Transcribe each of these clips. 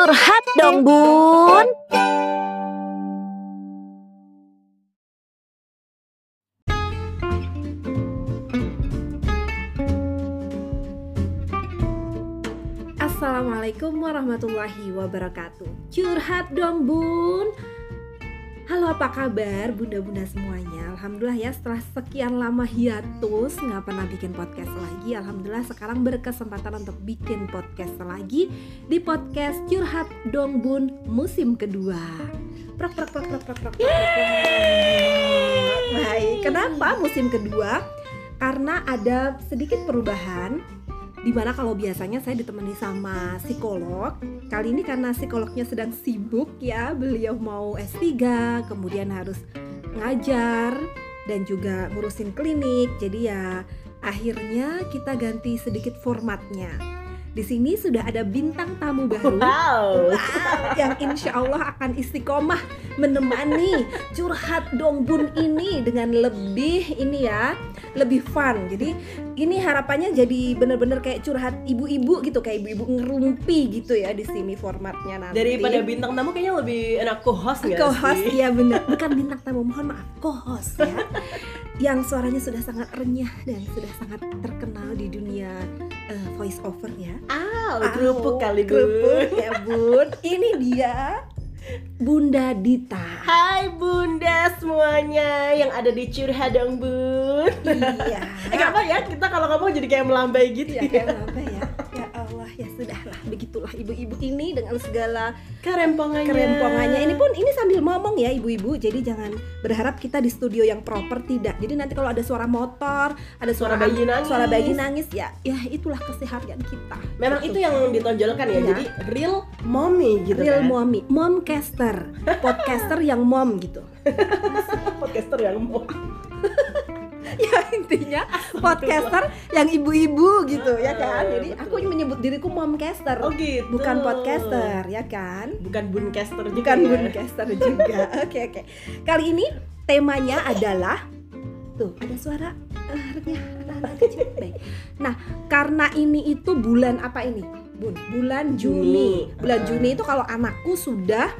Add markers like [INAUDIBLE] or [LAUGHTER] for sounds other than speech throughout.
Curhat dong bun. Assalamualaikum warahmatullahi wabarakatuh. Curhat dong bun. Halo apa kabar bunda-bunda semuanya Alhamdulillah ya setelah sekian lama hiatus nggak pernah bikin podcast lagi Alhamdulillah sekarang berkesempatan untuk bikin podcast lagi Di podcast Curhat Dong Bun musim kedua Prok prok prok prok prok prok, prok, prok. Baik, kenapa musim kedua? Karena ada sedikit perubahan di mana kalau biasanya saya ditemani sama psikolog kali ini karena psikolognya sedang sibuk ya beliau mau S3 kemudian harus ngajar dan juga ngurusin klinik. Jadi ya akhirnya kita ganti sedikit formatnya di sini sudah ada bintang tamu baru. Wow. Wow, yang insya Allah akan istiqomah menemani curhat dong bun ini dengan lebih ini ya lebih fun. Jadi ini harapannya jadi bener-bener kayak curhat ibu-ibu gitu kayak ibu-ibu ngerumpi gitu ya di sini formatnya nanti. Daripada bintang tamu kayaknya lebih enak co-host nggak co-host ya bener bukan bintang tamu mohon maaf co-host ya. Yang suaranya sudah sangat renyah dan sudah sangat terkenal di dunia eh, voice over ya Au, kerupuk kali kerupuk ya bun. Ini dia Bunda Dita. Hai bunda semuanya yang ada di Curhat dong bun. iya. [LAUGHS] Eh apa ya kita kalau ngomong jadi kayak melambai gitu iya kayak apa ya ibu-ibu ini dengan segala Kerempongannya. kerempongannya ini pun ini sambil ngomong ya ibu-ibu jadi jangan berharap kita di studio yang proper tidak jadi nanti kalau ada suara motor ada suara, Suara bayi nangis. suara bayi nangis ya ya itulah keseharian kita Memang itu yang ditonjolkan ya, Iya. jadi real mommy gitu real kan. mommy momcaster podcaster yang mom gitu [LAUGHS] Podcaster yang mom. [LAUGHS] [LAUGHS] ya intinya podcaster yang ibu-ibu gitu ya kan? Jadi aku menyebut diriku momcaster Oh gitu. bukan podcaster ya kan? Bukan buncaster juga bukan ya. buncaster juga. [LAUGHS] Oke oke. Kali ini temanya adalah tuh ada suara uh, renyah anak-anak kecil. [LAUGHS] Baik. Nah karena ini itu bulan apa ini? Bun bulan Juni. Juni. bulan Uh-uh. Juni itu kalau anakku sudah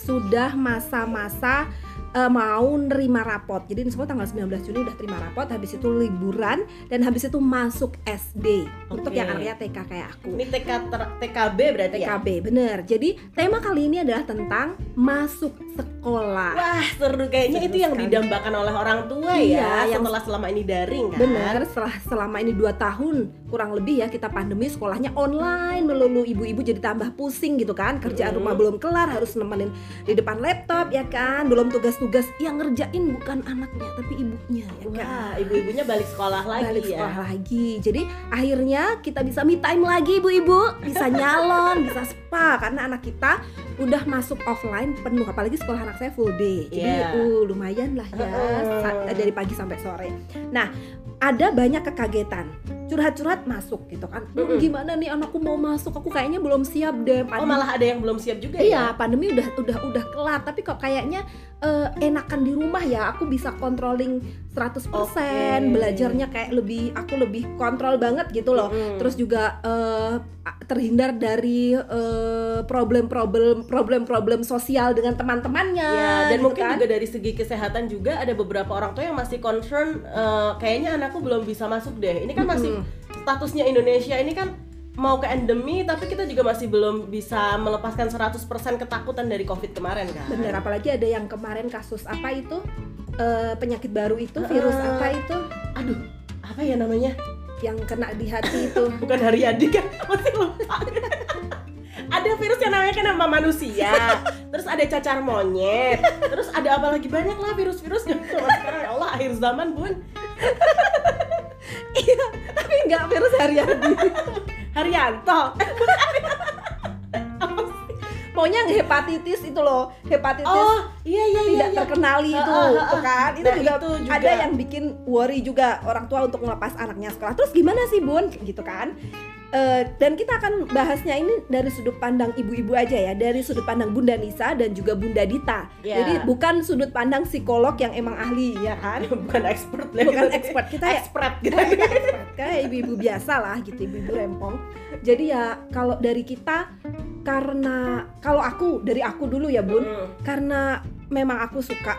sudah masa-masa eh, mau nerima rapot. Jadi Allah tanggal 19 Juni udah terima rapot, habis itu liburan dan habis itu masuk SD. Untuk Oke. yang anaknya TK kayak aku. Ini TK ter- TKB berarti ya. TKB bener. Jadi tema kali ini adalah tentang masuk sekolah. Wah seru kayaknya Seru itu yang sekali. didambakan oleh orang tua Iya, ya yang- setelah selama ini daring kan. Bener, setelah selama ini dua tahun kurang lebih ya kita pandemi sekolahnya online melulu ibu-ibu jadi tambah pusing gitu kan kerjaan Mm-mm. rumah belum kelar harus nemenin di depan laptop ya kan belum tugas-tugas yang ngerjain bukan anaknya tapi ibunya ya kan Wah ibu-ibunya balik sekolah lagi balik ya. sekolah lagi jadi akhirnya kita bisa me time lagi ibu-ibu bisa nyalon bisa spa karena anak kita udah masuk offline penuh apalagi sekolah anak saya full day. Jadi Iya. uh, lumayan lah ya dari pagi sampai sore. Nah ada banyak kekagetan curhat-curhat masuk gitu kan "Hmm, Mm-mm. gimana nih anakku mau masuk aku kayaknya belum siap deh Oh Pandemi- malah ada yang belum siap juga Iya, ya? pandemi udah udah udah kelar, tapi kok kayaknya eh, enakan di rumah ya. Aku bisa controlling 100%, Oke. belajarnya kayak lebih aku lebih kontrol banget gitu loh. Mm-mm. Terus juga eh, terhindar dari eh, problem-problem problem-problem sosial dengan teman-temannya. Ya, dan gitu mungkin kan. juga dari segi kesehatan juga ada beberapa orang tua yang masih concern eh, kayaknya anakku belum bisa masuk deh. Ini kan masih statusnya Indonesia ini kan mau ke endemi tapi kita juga masih belum bisa melepaskan 100% ketakutan dari Covid kemarin kan. Bener, apalagi ada yang kemarin kasus apa itu eh, penyakit baru itu virus Heeh. apa itu Aduh, apa ya namanya? yang kena di hati itu. [LAUGHS] Bukan Haryadi kan? Masih lupa. [LAUGHS] ada virus yang namanya kan nama manusia, terus ada cacar monyet, terus ada apa lagi banyak lah virus-virus yang [LAUGHS] sekarang ya Allah akhir zaman bun. Iya, tapi nggak virus Haryadi. Haryanto. Pokoknya hepatitis itu loh, hepatitis Oh iya iya iya. tidak iya. terkenali itu, ah, ah, tuh kan? Itu Nah, juga, itu juga. ada yang bikin worry juga orang tua untuk melepas anaknya sekolah. Terus gimana sih bun, gitu kan? Eh, dan kita akan bahasnya ini dari sudut pandang ibu-ibu aja ya, dari sudut pandang Bunda Nisa dan juga Bunda Dita. Ya. Jadi bukan sudut pandang psikolog yang emang ahli ya kan? [LAUGHS] bukan expert lah Bukan expert kita ya expert [LAUGHS] gitu. kayak ibu-ibu biasa lah gitu ibu-ibu rempong jadi ya kalau dari kita karena kalau aku dari aku dulu ya bun Mm. karena memang aku suka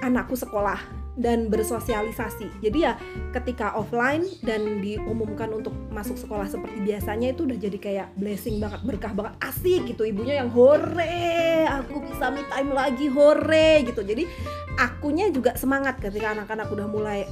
anakku sekolah dan bersosialisasi. Jadi ya ketika offline dan diumumkan untuk masuk sekolah seperti biasanya itu udah jadi kayak blessing banget berkah banget. Asik gitu ibunya yang hore aku bisa me time lagi hore gitu. Jadi akunya juga semangat ketika anak-anak udah mulai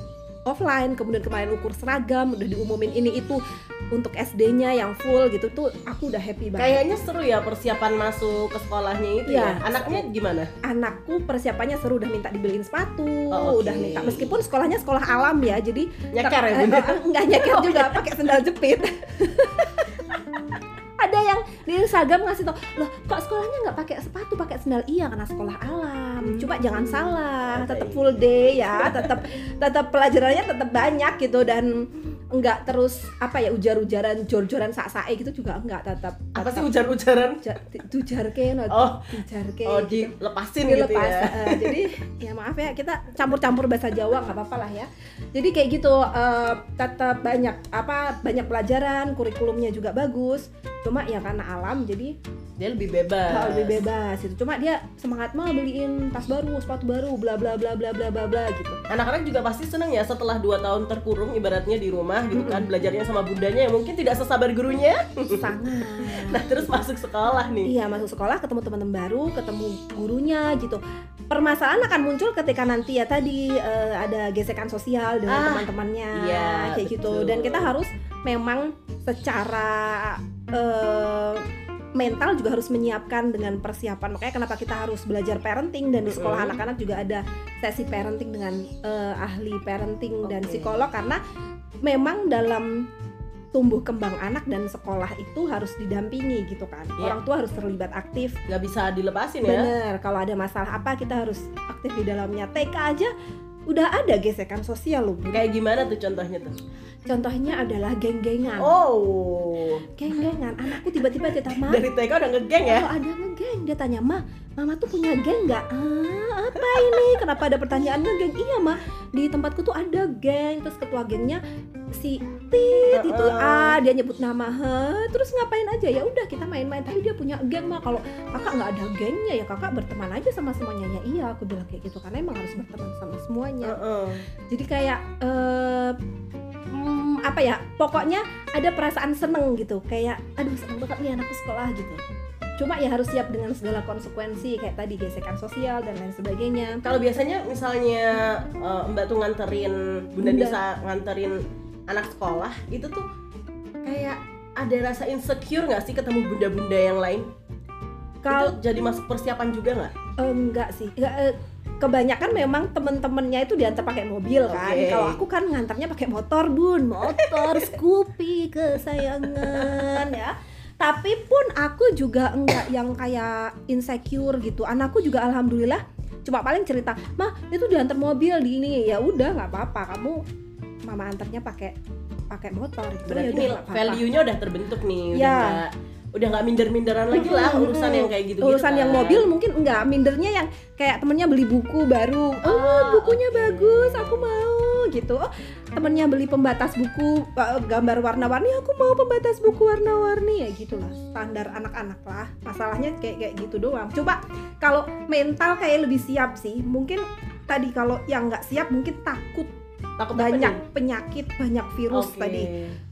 offline kemudian kemarin ukur seragam udah diumumin ini itu untuk SD-nya yang full gitu tuh aku udah happy banget Kayaknya seru ya persiapan masuk ke sekolahnya itu Iya. ya. Anaknya gimana? anakku persiapannya seru udah minta dibeliin sepatu Oh, oke. udah minta meskipun sekolahnya sekolah alam ya jadi Nyeker ya Eh, [LAUGHS] nyeker juga pakai sendal jepit [LAUGHS] di Instagram ngasih tau loh kok sekolahnya nggak pakai sepatu pakai sendal? Iya karena sekolah alam. Cuma jangan salah tetap full day ya tetap tetap pelajarannya tetap banyak gitu dan nggak terus apa ya ujar-ujaran jor-joran sak-sae gitu juga enggak tetap Apa sih ujar-ujaran? ja- tujarke no Oh, tujarke oh gitu dilepasin gitu dilepas ya. eh, jadi ya maaf ya kita campur-campur bahasa Jawa nggak apa-apa lah ya jadi kayak gitu eh, tetap banyak apa banyak pelajaran kurikulumnya juga bagus cuma ya karena alam jadi Dia lebih bebas. hal lebih bebas itu cuma dia semangat mau beliin tas baru sepatu baru bla bla bla bla bla bla bla gitu Anak-anak juga pasti seneng ya setelah 2 tahun terkurung ibaratnya di rumah gitu kan belajarnya sama bundanya yang mungkin tidak sesabar gurunya. sangat [LAUGHS] Nah, terus masuk sekolah nih. Iya masuk sekolah ketemu teman-teman baru, ketemu gurunya gitu. Permasalahan akan muncul ketika nanti ya tadi eh, ada gesekan sosial dengan Ah, teman-temannya iya, kayak gitu. betul. Dan kita harus memang secara eh, mental juga harus menyiapkan dengan persiapan. Makanya kenapa kita harus belajar parenting dan di sekolah anak-anak juga ada sesi parenting dengan eh, ahli parenting dan Oke. psikolog karena memang dalam tumbuh kembang anak dan sekolah itu harus didampingi gitu kan. Iya. Orang tua harus terlibat aktif. nggak bisa dilepasin ya. Bener, kalau ada masalah apa kita harus aktif di dalamnya. TK aja udah ada gesekan sosial loh. Bu. Kayak gimana tuh contohnya tuh? Contohnya adalah geng-gengan. Oh, Geng-gengan. Anakku tiba-tiba dia tanya, "Ma, dari TK udah ngegeng ya? kalau ada ngegeng." Dia tanya, "Ma, Mama tuh punya geng nggak?" Ah, apa ini? Kenapa ada pertanyaan ngegeng? Iya, Ma. Di tempatku tuh ada geng. Terus ketua gengnya si Tit itu Heeh. ah dia nyebut nama Hah, terus ngapain aja? Ya udah kita main-main tapi dia punya geng mah. Kalau kakak nggak ada gengnya ya kakak berteman aja sama semuanya. Ya iya aku bilang kayak gitu karena emang harus berteman sama semuanya. Heeh. jadi kayak eh, hmm, apa ya pokoknya ada perasaan seneng gitu. Kayak aduh seneng banget nih anakku sekolah gitu. Cuma ya harus siap dengan segala konsekuensi kayak tadi gesekan sosial dan lain sebagainya. Kalau biasanya misalnya eh, Mbak tuh nganterin Bunda Bunda. Nisa nganterin anak sekolah itu tuh kayak ada rasa insecure nggak sih ketemu bunda-bunda yang lain? kalau jadi masuk persiapan juga nggak? Enggak sih. Enggak, eh, kebanyakan memang temen-temennya itu diantar pakai mobil kan. Kalau aku kan ngantarnya pakai motor bun. Motor [LAUGHS] Scoopy kesayangan ya. Tapi pun aku juga enggak yang kayak insecure gitu. Anakku juga alhamdulillah cuma paling cerita mah itu diantar mobil di ini. Ya udah nggak apa-apa. Kamu mama antarnya pakai pakai motor. Itu Berarti ya udah value-nya udah terbentuk nih, udah Ya. udah nggak minder-minderan lagi lah urusan yang kayak gitu. urusan yang mobil mungkin enggak mindernya yang kayak temennya beli buku baru. Oh Ah, bukunya oke. bagus aku mau gitu. Oh temennya beli pembatas buku eh, gambar warna-warni aku mau pembatas buku warna-warni. Ya gitulah standar anak-anak lah. Masalahnya kayak kayak gitu doang. Coba kalau mental kayak lebih siap sih mungkin tadi kalau yang nggak siap mungkin takut Takut banyak penyakit banyak virus Oke. tadi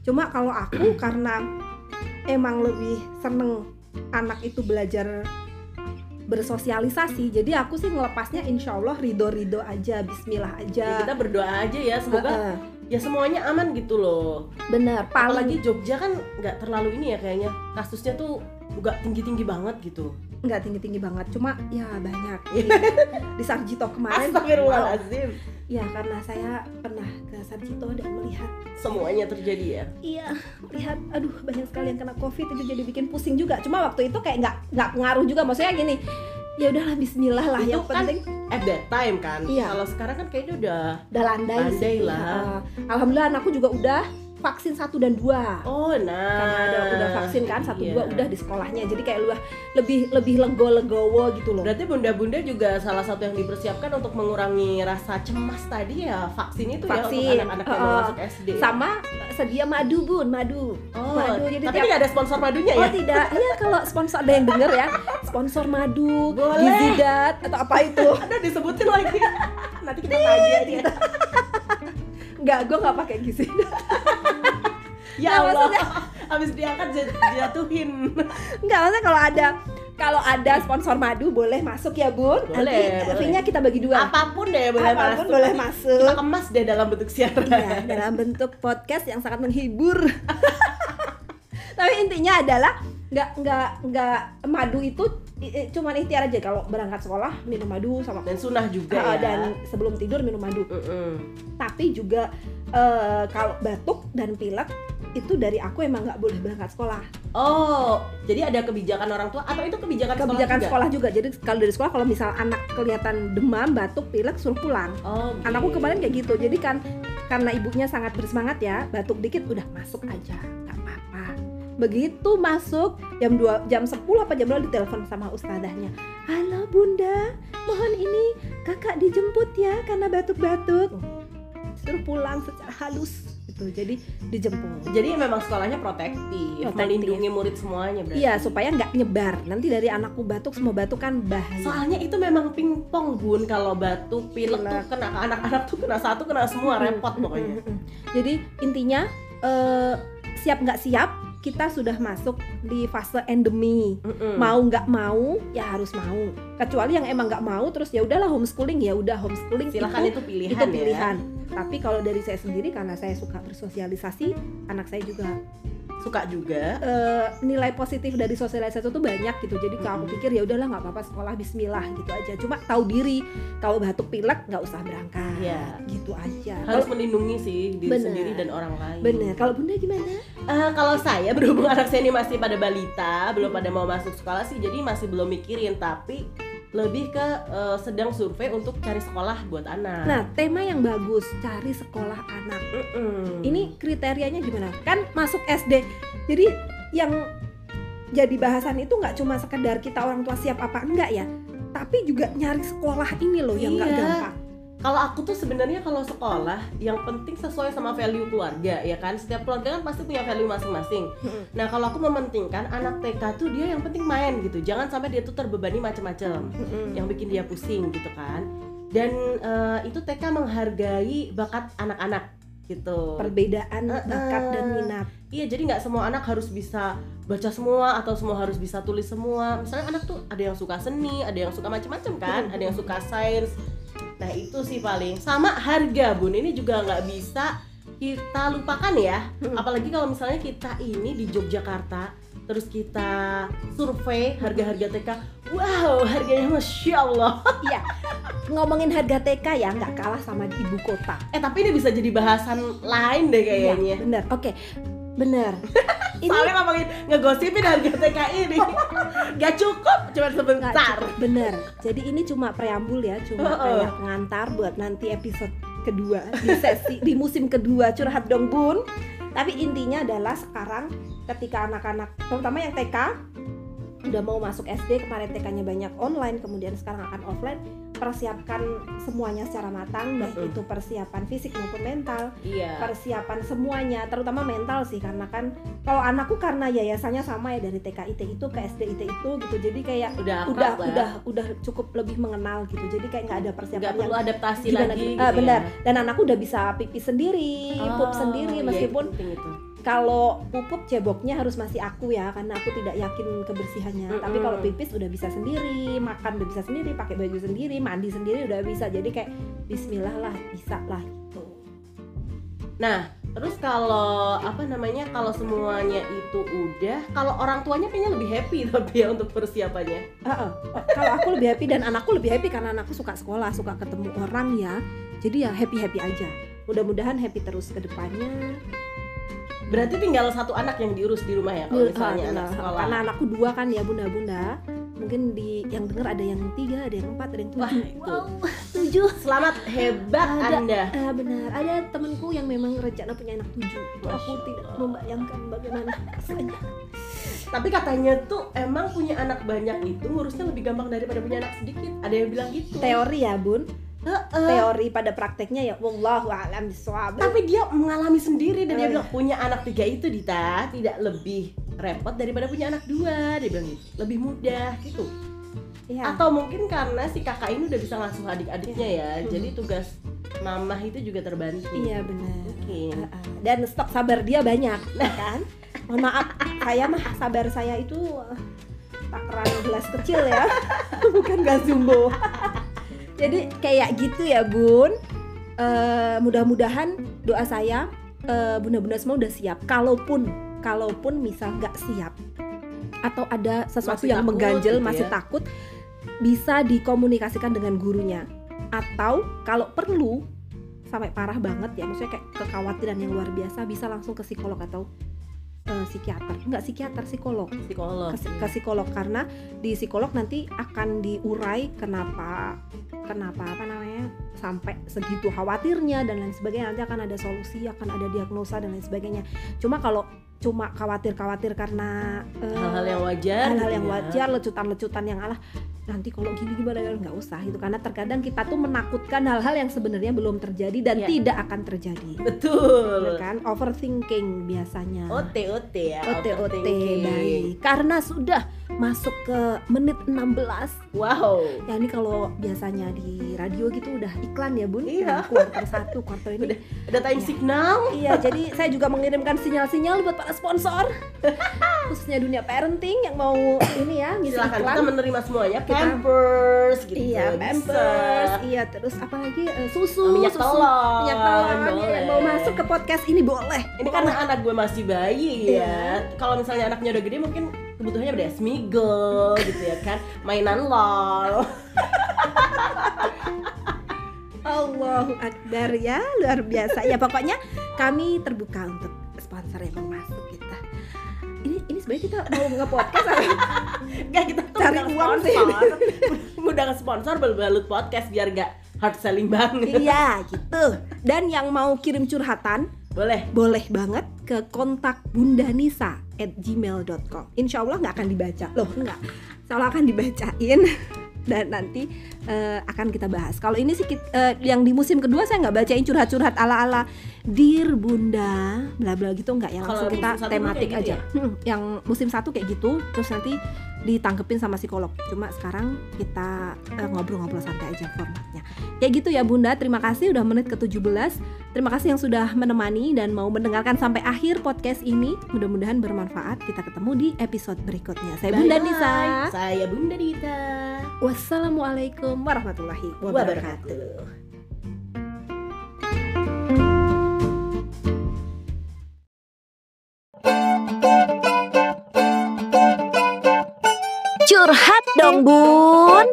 Cuma kalau aku [CLEARS THROAT] karena emang lebih seneng anak itu belajar bersosialisasi, jadi aku sih ngelepasnya insya Allah ridho-ridho aja, Bismillah Ya, aja. kita berdoa aja ya semoga Heeh, ya semuanya aman gitu loh. bener. Apalagi Paling Jogja kan nggak terlalu ini ya kayaknya kasusnya tuh nggak tinggi-tinggi banget gitu. Nggak tinggi-tinggi banget, cuma ya banyak. Iya. [LAUGHS] Di Sarjito kemarin, wow. Astagfirullahaladzim. ya karena saya pernah ke Sarjito dan melihat, Semuanya terjadi ya. iya melihat, aduh banyak sekali yang kena COVID itu jadi bikin pusing juga. Cuma waktu itu kayak nggak nggak pengaruh juga, maksudnya gini. Ya udahlah Bismillah lah, Itu yang kan penting At that time kan. Iya. Kalau sekarang kan kayaknya udah udah landai, Landai sih. lah. Alhamdulillah anakku juga udah vaksin satu dan dua Oh, nah. karena ada udah vaksin kan satu Iya. dua udah di sekolahnya jadi kayak lu lebih lebih lego legowo gitu loh Berarti bunda-bunda juga salah satu yang dipersiapkan untuk mengurangi rasa cemas tadi ya vaksin itu ya Vaksin. untuk anak-anak yang Uh-uh. masuk SD. sama sedia madu bun madu Oh, madu jadi tapi tiap nggak ada sponsor madunya Oh ya? tidak, ya kalau sponsor ada yang denger ya Sponsor madu, Boleh. gizidat, atau apa itu [LAUGHS] Ada disebutin lagi. [LAUGHS] Nanti kita tanya dia. [LAUGHS] Enggak, gue gak pakai gizidat Ya Nah, Allah. maksudnya- [LAUGHS] Habis diangkat jat- jatuhin. [LAUGHS] Enggak, maksudnya kalau ada kalau ada sponsor madu boleh masuk ya bun Boleh, Nanti boleh. fee-nya kita bagi dua Apa pun deh boleh Apa pun masuk. boleh masuk. Kita kemas deh dalam bentuk siaran. ya, dalam bentuk podcast yang sangat menghibur [LAUGHS] Tapi intinya adalah nggak nggak nggak madu itu cuman ikhtiar aja kalau berangkat sekolah minum madu sama Dan sunah juga Ah, ya. dan sebelum tidur minum madu Mm-mm. tapi juga eh, kalau batuk dan pilek itu dari aku emang nggak boleh berangkat sekolah. Oh, jadi ada kebijakan orang tua atau itu kebijakan, kebijakan sekolah? sekolah juga. Jadi kalau dari sekolah kalau misal anak kelihatan demam batuk pilek suruh pulang. Oh, anakku gitu. kemarin kayak gitu. Jadi kan karena ibunya sangat bersemangat ya batuk dikit udah masuk aja. Nggak apa-apa. Begitu masuk jam 2 jam 10 apa jam 2 ditelepon sama ustazahnya halo bunda. Mohon ini kakak dijemput ya karena batuk-batuk. Suruh pulang secara halus gitu jadi dijemput Jadi memang sekolahnya protektif, Protektif. melindungi murid semuanya berarti. Iya supaya nggak nyebar. Nanti dari anakku batuk semua batuk kan bahaya. Soalnya itu memang pingpong bun kalau batuk pilek tuh Pilek. kena anak-anak tuh kena satu kena semua repot Mm, pokoknya. mm, mm, mm. Jadi intinya eh, siap nggak siap kita sudah masuk di fase endemi. Mm-mm. Mau nggak mau ya harus mau. Kecuali yang emang nggak mau terus ya udahlah homeschooling ya udah homeschooling Silahkan itu itu pilihan, itu ya. pilihan. Tapi kalau dari saya sendiri karena saya suka bersosialisasi, anak saya juga Suka juga. eh, nilai positif dari sosialisasi itu banyak gitu jadi kalau aku pikir ya udahlah nggak apa-apa sekolah Bismillah gitu aja cuma tahu diri kalau batuk pilek nggak usah berangkat Iya. gitu aja Harus kalau melindungi sih diri Bener. sendiri dan orang lain. bener kalau bunda gimana Eh, kalau saya [LAUGHS] berhubung anak saya ini masih pada balita, belum pada mau masuk sekolah sih, jadi masih belum mikirin. Tapi lebih ke eh, sedang survei untuk cari sekolah buat anak. nah tema yang bagus cari sekolah anak Mm-mm. ini kriterianya gimana kan masuk SD jadi yang jadi bahasan itu nggak cuma sekedar kita orang tua siap apa enggak ya tapi juga nyari sekolah ini loh yang nggak Iya. gampang Kalau aku tuh sebenarnya kalau sekolah yang penting sesuai sama value keluarga ya kan. Setiap keluarga kan pasti punya value masing-masing. Nah kalau aku mementingkan anak TK tuh dia yang penting main gitu. Jangan sampai dia tuh terbebani macam-macam. Yang bikin dia pusing gitu kan dan eh, itu TK menghargai bakat anak-anak gitu perbedaan Eh, bakat dan minat iya jadi nggak semua anak harus bisa baca semua atau semua harus bisa tulis semua misalnya anak tuh ada yang suka seni ada yang suka macam-macam kan ada yang suka sains nah itu sih paling sama harga bun ini juga nggak bisa kita lupakan ya Hmm. apalagi kalau misalnya kita ini di Yogyakarta terus kita survei harga-harga TK wow harganya masya Allah [LAUGHS] Iya, ngomongin harga TK ya nggak kalah sama di ibu kota. eh tapi ini bisa jadi bahasan lain deh kayaknya Iya, bener. Oke, bener. [LAUGHS] Ini soalnya ngomongin ngegosipin harga TK ini [LAUGHS] gak cukup cuma sebentar cukup, bener. Jadi ini cuma preambul ya, cuma Heeh. kayak pengantar buat nanti episode kedua di sesi di musim kedua curhat dong bun. Tapi intinya adalah sekarang ketika anak-anak, terutama yang TK udah mau masuk SD kemarin TK-nya banyak online kemudian sekarang akan offline persiapkan semuanya secara matang baik Mm-mm. itu persiapan fisik maupun mental iya persiapan semuanya terutama mental sih karena kan kalau anakku karena yayasannya sama ya dari TK IT itu ke SD IT itu gitu jadi kayak udah udah lah. udah udah cukup lebih mengenal gitu jadi kayak nggak ada persiapan perlu yang adaptasi gimana lagi gitu. Ah, benar ya. dan anakku udah bisa pipis sendiri pup Oh, sendiri iya, meskipun itu penting itu. Kalau pupuk ceboknya harus masih aku ya karena aku tidak yakin kebersihannya Mm-mm. tapi kalau pipis udah bisa sendiri makan udah bisa sendiri pakai baju sendiri mandi sendiri udah bisa jadi kayak Bismillah lah bisa lah gitu Nah, terus kalau apa namanya kalau semuanya itu udah, kalau orang tuanya kayaknya lebih happy [LAUGHS] tapi ya untuk persiapannya. Ah. Oh, kalau aku lebih happy dan anakku lebih happy karena anakku suka sekolah suka ketemu orang ya jadi ya happy happy aja mudah-mudahan happy terus ke depannya Berarti tinggal satu anak yang diurus di rumah ya kalau misalnya Ah, anak sekolah. karena anakku dua kan ya bunda-bunda mungkin di yang dengar ada yang tiga ada yang empat ada yang tujuh Wah, itu. wow tujuh Selamat hebat Ada. Anda. Ah, benar ada temanku yang memang rencana punya anak tujuh aku Masya tidak Allah. membayangkan bagaimana rasanya Tapi katanya tuh emang punya anak banyak itu ngurusnya lebih gampang daripada punya anak sedikit. Ada yang bilang gitu. teori ya bun Teori pada prakteknya ya wallahu a'lam bishawab Tapi dia mengalami sendiri dan dia Oh, bilang punya anak tiga itu Dita tidak lebih repot daripada punya anak dua. Dia bilang. Lebih mudah gitu. Iya. Atau mungkin karena si kakak ini udah bisa ngasuh adik-adiknya ya. Hmm. Jadi tugas mamah itu juga terbantu. Iya benar. Mungkin. Dan stok sabar dia banyak, ya kan? Mohon maaf, saya mah sabar saya itu eh, takaran gelas kecil ya, [LAUGHS] bukan gas jumbo. Jadi kayak gitu ya bun. Eh, mudah-mudahan doa saya eh, bunda-bunda semua udah siap. Kalaupun kalaupun misal nggak siap atau ada sesuatu Masih yang takut mengganjel gitu masih ya. takut bisa dikomunikasikan dengan gurunya atau kalau perlu sampai parah banget ya maksudnya kayak kekhawatiran yang luar biasa bisa langsung ke psikolog atau eh, psikiater enggak psikiater psikolog Psikolog. ke, ke psikolog karena di psikolog nanti akan diurai kenapa kenapa apa namanya sampai segitu khawatirnya dan lain sebagainya nanti akan ada solusi akan ada diagnosa dan lain sebagainya cuma kalau cuma khawatir-khawatir karena eh, Hal-hal yang wajar. hal-hal gitu yang ya. wajar lecutan-lecutan yang alah nanti kalau gini gimana ya nggak usah itu karena terkadang kita tuh menakutkan hal-hal yang sebenarnya belum terjadi dan Ya. tidak akan terjadi Betul. ya kan overthinking biasanya OT OT ya. OT OT baik karena sudah masuk ke menit 16 Wow. ya ini kalau biasanya di radio gitu udah iklan ya bun Iya. Nah, kuarter satu kuarter ini Udah. Ada time Iya. signal. Iya, jadi saya juga mengirimkan sinyal-sinyal buat para sponsor, [LAUGHS] khususnya dunia parenting yang mau ini ya ngisi Silakan iklan. kita menerima semuanya. Kita- Pampers gitu. Iya, bisa. pampers, iya terus apalagi eh, susu, minyak susu, telon. minyak telon, ya, boleh. yang mau masuk ke podcast ini boleh. Ini karena anak gue masih bayi Iya. ya. Kalau misalnya anaknya udah gede mungkin kebutuhannya udah smiggle gitu ya kan. Mainan lol. Allahu Akbar ya, luar biasa. Ya pokoknya kami terbuka untuk sponsor yang mau masuk kita. Ini ini sebenarnya kita mau nge-podcast apa? Enggak kita tuh Cari uang sih. sponsor. Undang sponsor balut podcast biar gak hard selling banget. Iya, gitu. Dan yang mau kirim curhatan Boleh. boleh banget ke kontak Bunda Nisa at gmail.com Insya Allah nggak akan dibaca. Loh nggak. Insya Allah akan dibacain. [LAUGHS] Dan nanti eh, akan kita bahas kalau ini sih eh, yang di musim kedua saya nggak bacain curhat-curhat ala-ala Dear Bunda bla bla gitu nggak ya langsung Kalau kita tematik gitu aja Hmm, yang musim satu kayak gitu terus nanti ditangkepin sama psikolog cuma sekarang kita eh, ngobrol-ngobrol santai aja formatnya kayak gitu ya Bunda terima kasih udah menit ke 17 Terima kasih yang sudah menemani dan mau mendengarkan sampai akhir podcast ini. Mudah-mudahan bermanfaat. Kita ketemu di episode berikutnya. Saya Bunda Bye-bye. Nisa. Saya Bunda Dita. Wassalamualaikum warahmatullahi wabarakatuh. Wabarakatuh. Curhat dong, Bun.